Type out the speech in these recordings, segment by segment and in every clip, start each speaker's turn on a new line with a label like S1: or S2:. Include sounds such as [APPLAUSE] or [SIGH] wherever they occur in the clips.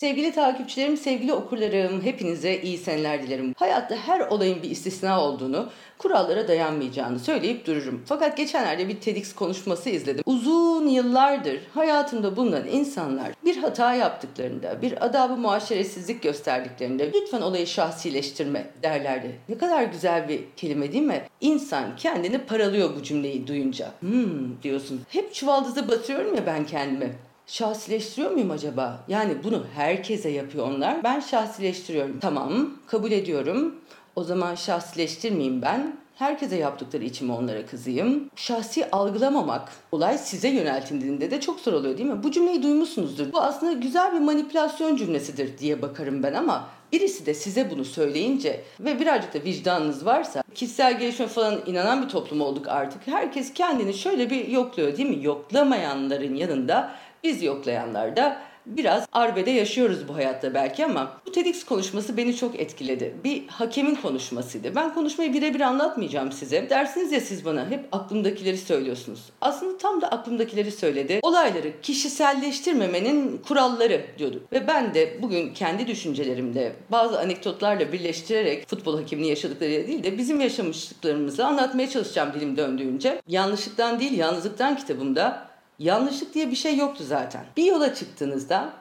S1: Sevgili takipçilerim, sevgili okurlarım, hepinize iyi seneler dilerim. Hayatta her olayın bir istisna olduğunu, kurallara dayanmayacağını söyleyip dururum. Fakat geçenlerde bir TEDx konuşması izledim. Uzun yıllardır hayatında bulunan insanlar bir hata yaptıklarında, bir adabı muaşeresizlik gösterdiklerinde lütfen olayı şahsileştirme derlerdi. Ne kadar güzel bir kelime değil mi? İnsan kendini paralıyor bu cümleyi duyunca. Hmm diyorsun. Hep çuvaldızı batırıyorum ya ben kendime şahsileştiriyor muyum acaba? Yani bunu herkese yapıyor onlar. Ben şahsileştiriyorum. Tamam, kabul ediyorum. O zaman şahsileştirmeyeyim ben. Herkese yaptıkları için mi onlara kızayım? Şahsi algılamamak, olay size yöneltildiğinde de çok zor oluyor değil mi? Bu cümleyi duymuşsunuzdur. Bu aslında güzel bir manipülasyon cümlesidir diye bakarım ben ama birisi de size bunu söyleyince ve birazcık da vicdanınız varsa kişisel gelişme falan inanan bir toplum olduk artık. Herkes kendini şöyle bir yokluyor değil mi? Yoklamayanların yanında biz yoklayanlar da biraz arbede yaşıyoruz bu hayatta belki ama bu TEDx konuşması beni çok etkiledi. Bir hakemin konuşmasıydı. Ben konuşmayı birebir anlatmayacağım size. Dersiniz ya siz bana hep aklımdakileri söylüyorsunuz. Aslında tam da aklımdakileri söyledi. Olayları kişiselleştirmemenin kuralları diyordu. Ve ben de bugün kendi düşüncelerimle bazı anekdotlarla birleştirerek futbol hakemini yaşadıkları değil de bizim yaşamışlıklarımızı anlatmaya çalışacağım dilim döndüğünce. Yanlışlıktan değil yalnızlıktan kitabımda Yanlışlık diye bir şey yoktu zaten. Bir yola çıktığınızda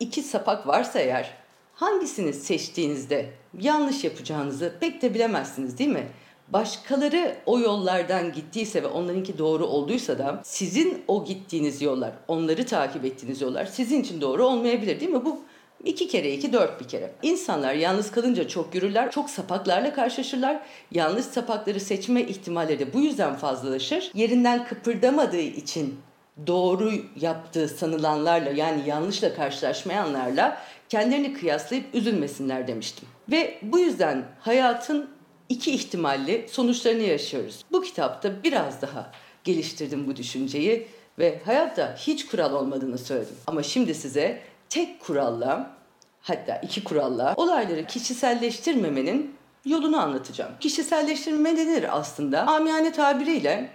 S1: iki sapak varsa eğer hangisini seçtiğinizde yanlış yapacağınızı pek de bilemezsiniz değil mi? Başkaları o yollardan gittiyse ve onlarınki doğru olduysa da sizin o gittiğiniz yollar, onları takip ettiğiniz yollar sizin için doğru olmayabilir değil mi? Bu iki kere iki dört bir kere. İnsanlar yalnız kalınca çok yürürler, çok sapaklarla karşılaşırlar. Yanlış sapakları seçme ihtimalleri de bu yüzden fazlalaşır. Yerinden kıpırdamadığı için doğru yaptığı sanılanlarla yani yanlışla karşılaşmayanlarla kendilerini kıyaslayıp üzülmesinler demiştim. Ve bu yüzden hayatın iki ihtimalli sonuçlarını yaşıyoruz. Bu kitapta biraz daha geliştirdim bu düşünceyi ve hayatta hiç kural olmadığını söyledim. Ama şimdi size tek kuralla hatta iki kuralla olayları kişiselleştirmemenin yolunu anlatacağım. Kişiselleştirme nedir aslında? Amiyane tabiriyle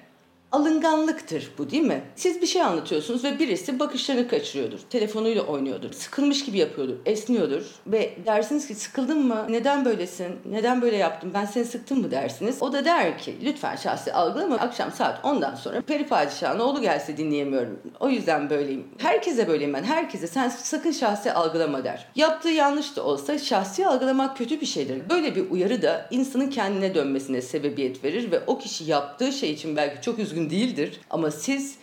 S1: alınganlıktır bu değil mi? Siz bir şey anlatıyorsunuz ve birisi bakışlarını kaçırıyordur. Telefonuyla oynuyordur. Sıkılmış gibi yapıyordur. Esniyordur. Ve dersiniz ki sıkıldın mı? Neden böylesin? Neden böyle yaptın? Ben seni sıktım mı dersiniz. O da der ki lütfen şahsi algılama. Akşam saat 10'dan sonra peri padişahın oğlu gelse dinleyemiyorum. O yüzden böyleyim. Herkese böyleyim ben. Herkese sen sakın şahsi algılama der. Yaptığı yanlış da olsa şahsi algılamak kötü bir şeydir. Böyle bir uyarı da insanın kendine dönmesine sebebiyet verir ve o kişi yaptığı şey için belki çok üzgün değildir ama siz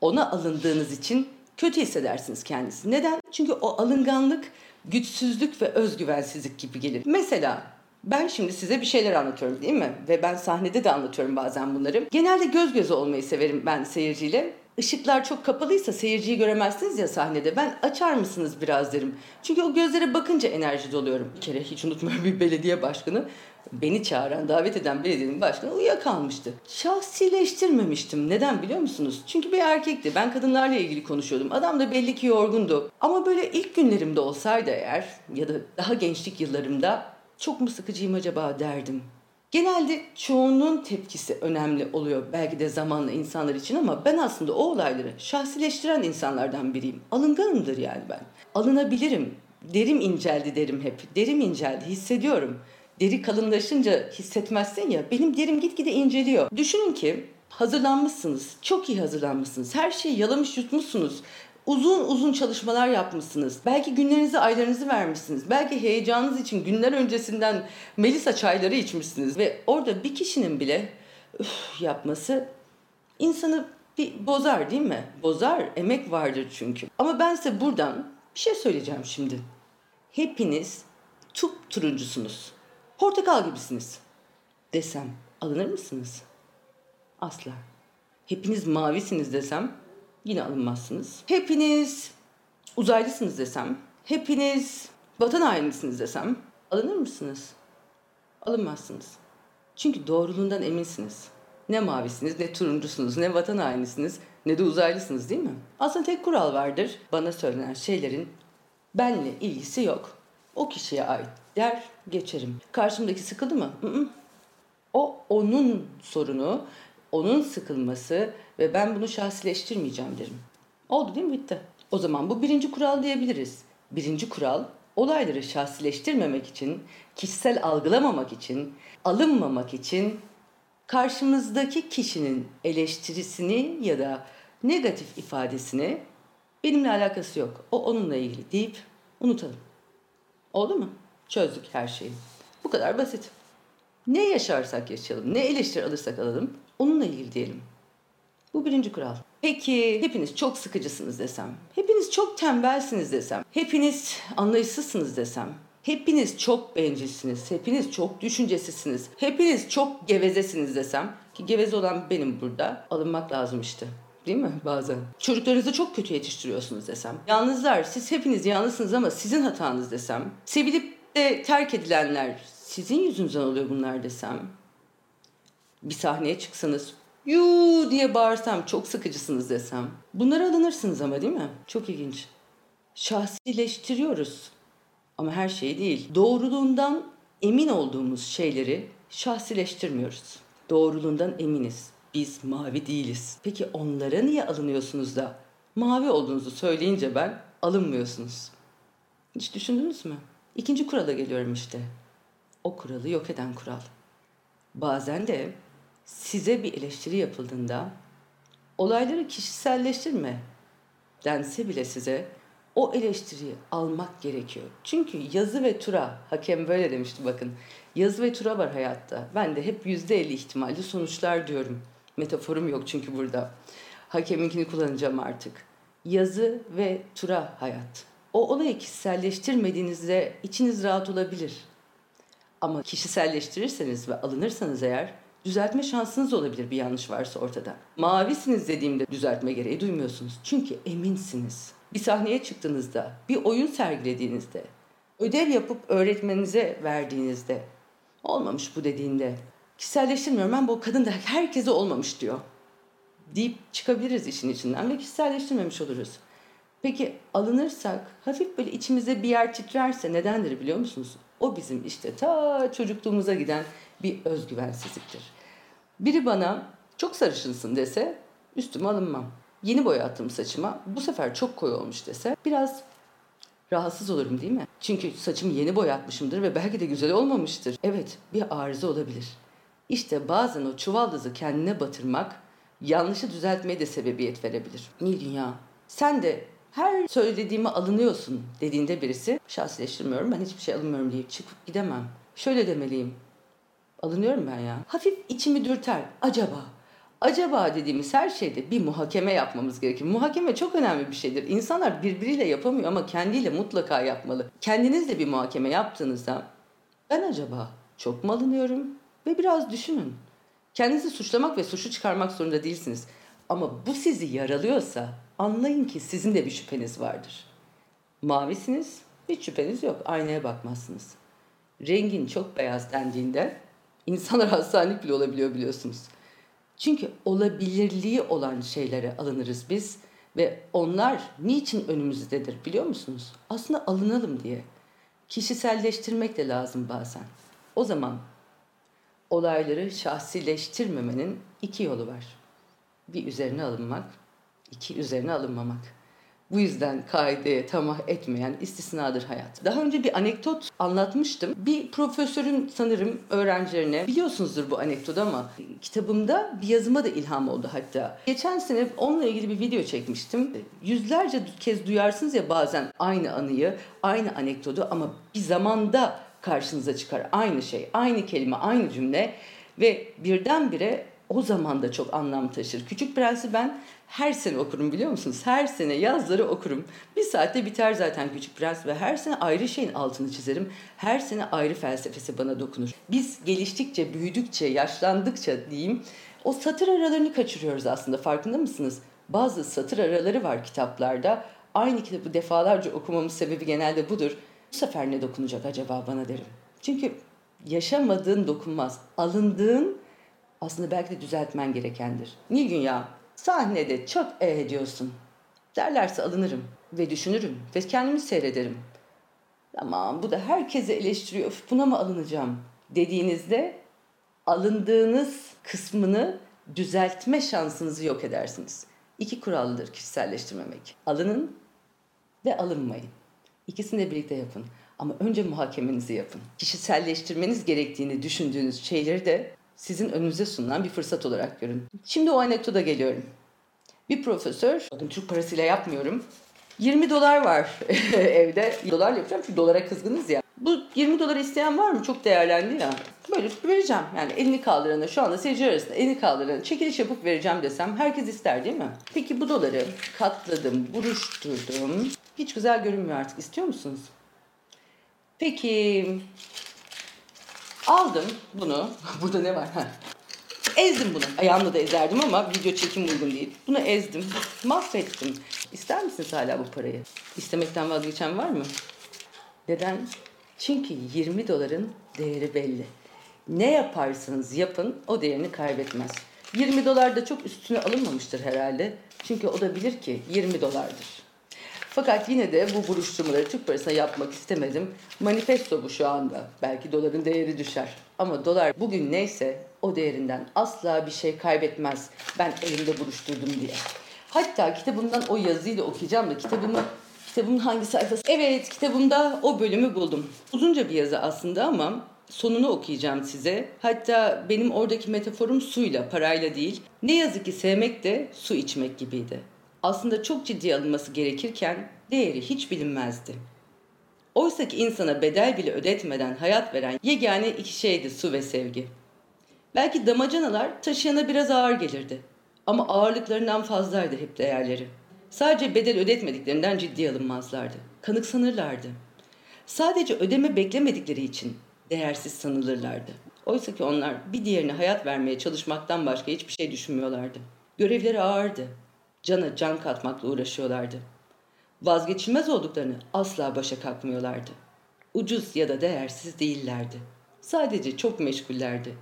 S1: ona alındığınız için kötü hissedersiniz kendinizi. Neden? Çünkü o alınganlık güçsüzlük ve özgüvensizlik gibi gelir. Mesela ben şimdi size bir şeyler anlatıyorum değil mi? Ve ben sahnede de anlatıyorum bazen bunları. Genelde göz göze olmayı severim ben seyirciyle. Işıklar çok kapalıysa seyirciyi göremezsiniz ya sahnede. Ben açar mısınız biraz derim. Çünkü o gözlere bakınca enerji doluyorum. Bir kere hiç unutmuyorum bir belediye başkanı beni çağıran, davet eden belediyenin başkanı uyuyakalmıştı. Şahsileştirmemiştim. Neden biliyor musunuz? Çünkü bir erkekti. Ben kadınlarla ilgili konuşuyordum. Adam da belli ki yorgundu. Ama böyle ilk günlerimde olsaydı eğer ya da daha gençlik yıllarımda çok mu sıkıcıyım acaba derdim. Genelde çoğunun tepkisi önemli oluyor belki de zamanla insanlar için ama ben aslında o olayları şahsileştiren insanlardan biriyim. Alınganımdır yani ben. Alınabilirim. Derim inceldi derim hep. Derim inceldi hissediyorum deri kalınlaşınca hissetmezsin ya benim derim gitgide inceliyor. Düşünün ki hazırlanmışsınız. Çok iyi hazırlanmışsınız. Her şeyi yalamış yutmuşsunuz. Uzun uzun çalışmalar yapmışsınız. Belki günlerinizi, aylarınızı vermişsiniz. Belki heyecanınız için günler öncesinden Melisa çayları içmişsiniz. Ve orada bir kişinin bile üf yapması insanı bir bozar değil mi? Bozar, emek vardır çünkü. Ama ben size buradan bir şey söyleyeceğim şimdi. Hepiniz tup turuncusunuz portakal gibisiniz desem alınır mısınız? Asla. Hepiniz mavisiniz desem yine alınmazsınız. Hepiniz uzaylısınız desem, hepiniz vatan hainisiniz desem alınır mısınız? Alınmazsınız. Çünkü doğruluğundan eminsiniz. Ne mavisiniz, ne turuncusunuz, ne vatan hainisiniz, ne de uzaylısınız değil mi? Aslında tek kural vardır. Bana söylenen şeylerin benle ilgisi yok. O kişiye ait der geçerim. Karşımdaki sıkıldı mı? O onun sorunu, onun sıkılması ve ben bunu şahsileştirmeyeceğim derim. Oldu değil mi? Bitti. O zaman bu birinci kural diyebiliriz. Birinci kural olayları şahsileştirmemek için, kişisel algılamamak için, alınmamak için karşımızdaki kişinin eleştirisini ya da negatif ifadesini benimle alakası yok. O onunla ilgili deyip unutalım. Oldu mu? Çözdük her şeyi. Bu kadar basit. Ne yaşarsak yaşayalım, ne eleştiri alırsak alalım onunla ilgili diyelim. Bu birinci kural. Peki hepiniz çok sıkıcısınız desem, hepiniz çok tembelsiniz desem, hepiniz anlayışsızsınız desem, hepiniz çok bencilsiniz, hepiniz çok düşüncesizsiniz, hepiniz çok gevezesiniz desem ki geveze olan benim burada alınmak lazım işte. Değil mi bazen? Çocuklarınızı çok kötü yetiştiriyorsunuz desem. Yalnızlar siz hepiniz yalnızsınız ama sizin hatanız desem. Sevilip de terk edilenler sizin yüzünüzden oluyor bunlar desem. Bir sahneye çıksanız yuu diye bağırsam çok sıkıcısınız desem. Bunlara alınırsınız ama değil mi? Çok ilginç. Şahsileştiriyoruz. Ama her şey değil. Doğruluğundan emin olduğumuz şeyleri şahsileştirmiyoruz. Doğruluğundan eminiz. Biz mavi değiliz. Peki onlara niye alınıyorsunuz da mavi olduğunuzu söyleyince ben alınmıyorsunuz? Hiç düşündünüz mü? İkinci kurala geliyorum işte. O kuralı yok eden kural. Bazen de size bir eleştiri yapıldığında olayları kişiselleştirme dense bile size o eleştiriyi almak gerekiyor. Çünkü yazı ve tura, hakem böyle demişti bakın. Yazı ve tura var hayatta. Ben de hep yüzde elli ihtimalli sonuçlar diyorum. Metaforum yok çünkü burada. Hakeminkini kullanacağım artık. Yazı ve tura hayat. O olayı kişiselleştirmediğinizde içiniz rahat olabilir. Ama kişiselleştirirseniz ve alınırsanız eğer düzeltme şansınız olabilir bir yanlış varsa ortada. Mavisiniz dediğimde düzeltme gereği duymuyorsunuz. Çünkü eminsiniz. Bir sahneye çıktığınızda, bir oyun sergilediğinizde, ödev yapıp öğretmeninize verdiğinizde, olmamış bu dediğinde, kişiselleştirmiyorum ben bu kadın da herkese olmamış diyor. Deyip çıkabiliriz işin içinden ve kişiselleştirmemiş oluruz. Peki alınırsak hafif böyle içimize bir yer titrerse nedendir biliyor musunuz? O bizim işte ta çocukluğumuza giden bir özgüvensizliktir. Biri bana çok sarışınsın dese üstüme alınmam. Yeni boyattım saçıma bu sefer çok koyu olmuş dese biraz rahatsız olurum değil mi? Çünkü saçımı yeni boyatmışımdır ve belki de güzel olmamıştır. Evet bir arıza olabilir. İşte bazen o çuvaldızı kendine batırmak yanlışı düzeltmeye de sebebiyet verebilir. Nil Dünya sen de her söylediğime alınıyorsun dediğinde birisi şahsileştirmiyorum ben hiçbir şey alınmıyorum deyip çıkıp gidemem. Şöyle demeliyim. Alınıyorum ben ya. Hafif içimi dürter. Acaba acaba dediğimiz her şeyde bir muhakeme yapmamız gerekir. Muhakeme çok önemli bir şeydir. İnsanlar birbiriyle yapamıyor ama kendiyle mutlaka yapmalı. Kendinizle bir muhakeme yaptığınızda ben acaba çok mu alınıyorum? Ve biraz düşünün. Kendinizi suçlamak ve suçu çıkarmak zorunda değilsiniz. Ama bu sizi yaralıyorsa anlayın ki sizin de bir şüpheniz vardır. Mavisiniz, hiç şüpheniz yok. Aynaya bakmazsınız. Rengin çok beyaz dendiğinde insanlar [LAUGHS] hastanelik bile olabiliyor biliyorsunuz. Çünkü olabilirliği olan şeylere alınırız biz ve onlar niçin önümüzdedir biliyor musunuz? Aslında alınalım diye. Kişiselleştirmek de lazım bazen. O zaman olayları şahsileştirmemenin iki yolu var. Bir üzerine alınmak, iki üzerine alınmamak. Bu yüzden kaideye tamah etmeyen istisnadır hayat. Daha önce bir anekdot anlatmıştım. Bir profesörün sanırım öğrencilerine biliyorsunuzdur bu anekdotu ama kitabımda bir yazıma da ilham oldu hatta. Geçen sene onunla ilgili bir video çekmiştim. Yüzlerce kez duyarsınız ya bazen aynı anıyı, aynı anekdotu ama bir zamanda karşınıza çıkar aynı şey, aynı kelime, aynı cümle ve birdenbire o zaman da çok anlam taşır. Küçük Prens'i ben her sene okurum biliyor musunuz? Her sene yazları okurum. Bir saatte biter zaten Küçük Prens ve her sene ayrı şeyin altını çizerim. Her sene ayrı felsefesi bana dokunur. Biz geliştikçe, büyüdükçe, yaşlandıkça diyeyim o satır aralarını kaçırıyoruz aslında farkında mısınız? Bazı satır araları var kitaplarda. Aynı kitabı defalarca okumamın sebebi genelde budur. Bu sefer ne dokunacak acaba bana derim. Çünkü yaşamadığın dokunmaz. Alındığın aslında belki de düzeltmen gerekendir. Nilgün ya sahnede çok e ediyorsun. Derlerse alınırım ve düşünürüm ve kendimi seyrederim. Tamam bu da herkese eleştiriyor. Öf, buna mı alınacağım dediğinizde alındığınız kısmını düzeltme şansınızı yok edersiniz. İki kurallıdır kişiselleştirmemek. Alının ve alınmayın. İkisini de birlikte yapın. Ama önce muhakemenizi yapın. Kişiselleştirmeniz gerektiğini düşündüğünüz şeyleri de sizin önünüze sunulan bir fırsat olarak görün. Şimdi o anekdota geliyorum. Bir profesör, bakın Türk parasıyla yapmıyorum. 20 dolar var [LAUGHS] evde. Dolarla yapacağım çünkü dolara kızgınız ya. Bu 20 dolar isteyen var mı? Çok değerlendi ya. Böyle vereceğim. Yani elini kaldırana şu anda seyirciler arasında elini kaldırana çekiliş yapıp vereceğim desem herkes ister değil mi? Peki bu doları katladım, buruşturdum. Hiç güzel görünmüyor artık. İstiyor musunuz? Peki aldım bunu. [LAUGHS] Burada ne var? Ha. Ezdim bunu. Ayağımla da ezerdim ama video çekim uygun değil. Bunu ezdim. Mahvettim. İster misiniz hala bu parayı? İstemekten vazgeçen var mı? Neden? Çünkü 20 doların değeri belli. Ne yaparsanız yapın o değerini kaybetmez. 20 dolar da çok üstüne alınmamıştır herhalde. Çünkü o da bilir ki 20 dolardır. Fakat yine de bu buruşturmaları Türk parasına yapmak istemedim. Manifesto bu şu anda. Belki doların değeri düşer. Ama dolar bugün neyse o değerinden asla bir şey kaybetmez. Ben elimde buruşturdum diye. Hatta kitabımdan o yazıyı da okuyacağım da kitabımı Kitabımın hangi sayfası? Evet kitabımda o bölümü buldum. Uzunca bir yazı aslında ama sonunu okuyacağım size. Hatta benim oradaki metaforum suyla, parayla değil. Ne yazık ki sevmek de su içmek gibiydi. Aslında çok ciddi alınması gerekirken değeri hiç bilinmezdi. Oysa ki insana bedel bile ödetmeden hayat veren yegane iki şeydi su ve sevgi. Belki damacanalar taşıyana biraz ağır gelirdi. Ama ağırlıklarından fazlaydı hep değerleri. Sadece bedel ödetmediklerinden ciddi alınmazlardı. Kanıksanırlardı. Sadece ödeme beklemedikleri için değersiz sanılırlardı. Oysa ki onlar bir diğerine hayat vermeye çalışmaktan başka hiçbir şey düşünmüyorlardı. Görevleri ağırdı. Cana can katmakla uğraşıyorlardı. Vazgeçilmez olduklarını asla başa kalkmıyorlardı. Ucuz ya da değersiz değillerdi. Sadece çok meşgullerdi.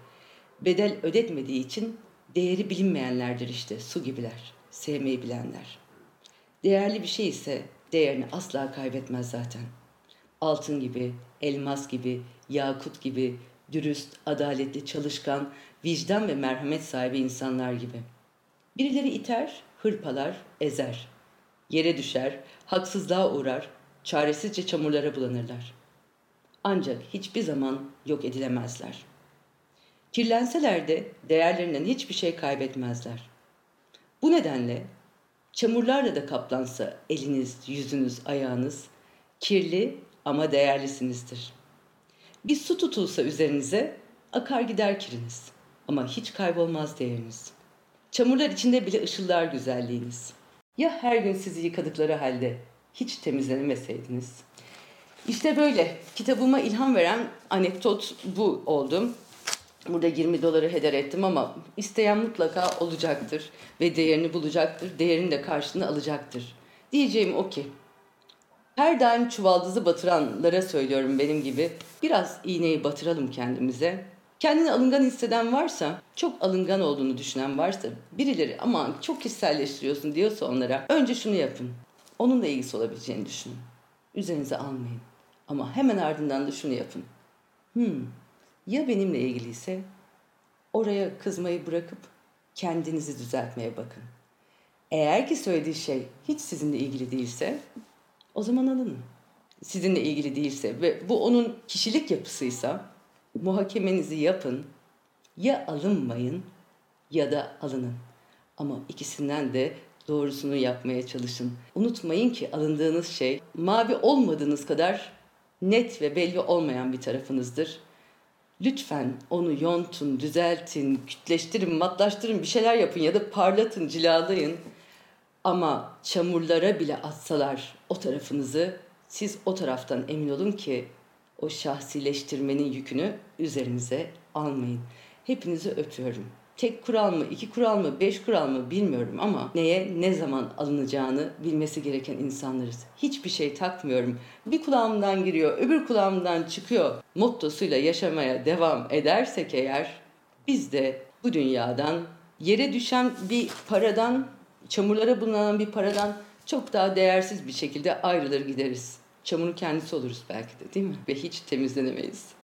S1: Bedel ödetmediği için değeri bilinmeyenlerdir işte su gibiler, sevmeyi bilenler.'' Değerli bir şey ise değerini asla kaybetmez zaten. Altın gibi, elmas gibi, yakut gibi, dürüst, adaletli, çalışkan, vicdan ve merhamet sahibi insanlar gibi. Birileri iter, hırpalar, ezer. Yere düşer, haksızlığa uğrar, çaresizce çamurlara bulanırlar. Ancak hiçbir zaman yok edilemezler. Kirlenseler de değerlerinden hiçbir şey kaybetmezler. Bu nedenle Çamurlarla da kaplansa eliniz, yüzünüz, ayağınız kirli ama değerlisinizdir. Bir su tutulsa üzerinize akar gider kiriniz ama hiç kaybolmaz değeriniz. Çamurlar içinde bile ışıldar güzelliğiniz. Ya her gün sizi yıkadıkları halde hiç temizlenemeseydiniz? İşte böyle kitabıma ilham veren anekdot bu oldu. Burada 20 doları heder ettim ama isteyen mutlaka olacaktır ve değerini bulacaktır. Değerini de karşılığını alacaktır. Diyeceğim o ki her daim çuvaldızı batıranlara söylüyorum benim gibi biraz iğneyi batıralım kendimize. Kendini alıngan hisseden varsa, çok alıngan olduğunu düşünen varsa, birileri aman çok kişiselleştiriyorsun diyorsa onlara önce şunu yapın. Onunla ilgisi olabileceğini düşünün. Üzerinize almayın. Ama hemen ardından da şunu yapın. Hmm, ya benimle ilgiliyse oraya kızmayı bırakıp kendinizi düzeltmeye bakın. Eğer ki söylediği şey hiç sizinle ilgili değilse o zaman alının. Sizinle ilgili değilse ve bu onun kişilik yapısıysa muhakemenizi yapın. Ya alınmayın ya da alının. Ama ikisinden de doğrusunu yapmaya çalışın. Unutmayın ki alındığınız şey mavi olmadığınız kadar net ve belli olmayan bir tarafınızdır. Lütfen onu yontun, düzeltin, kütleştirin, matlaştırın, bir şeyler yapın ya da parlatın, cilalayın. Ama çamurlara bile atsalar o tarafınızı siz o taraftan emin olun ki o şahsileştirmenin yükünü üzerinize almayın. Hepinizi öpüyorum tek kural mı, iki kural mı, beş kural mı bilmiyorum ama neye ne zaman alınacağını bilmesi gereken insanlarız. Hiçbir şey takmıyorum. Bir kulağımdan giriyor, öbür kulağımdan çıkıyor mottosuyla yaşamaya devam edersek eğer biz de bu dünyadan yere düşen bir paradan, çamurlara bulunan bir paradan çok daha değersiz bir şekilde ayrılır gideriz. Çamurun kendisi oluruz belki de değil mi? Ve hiç temizlenemeyiz.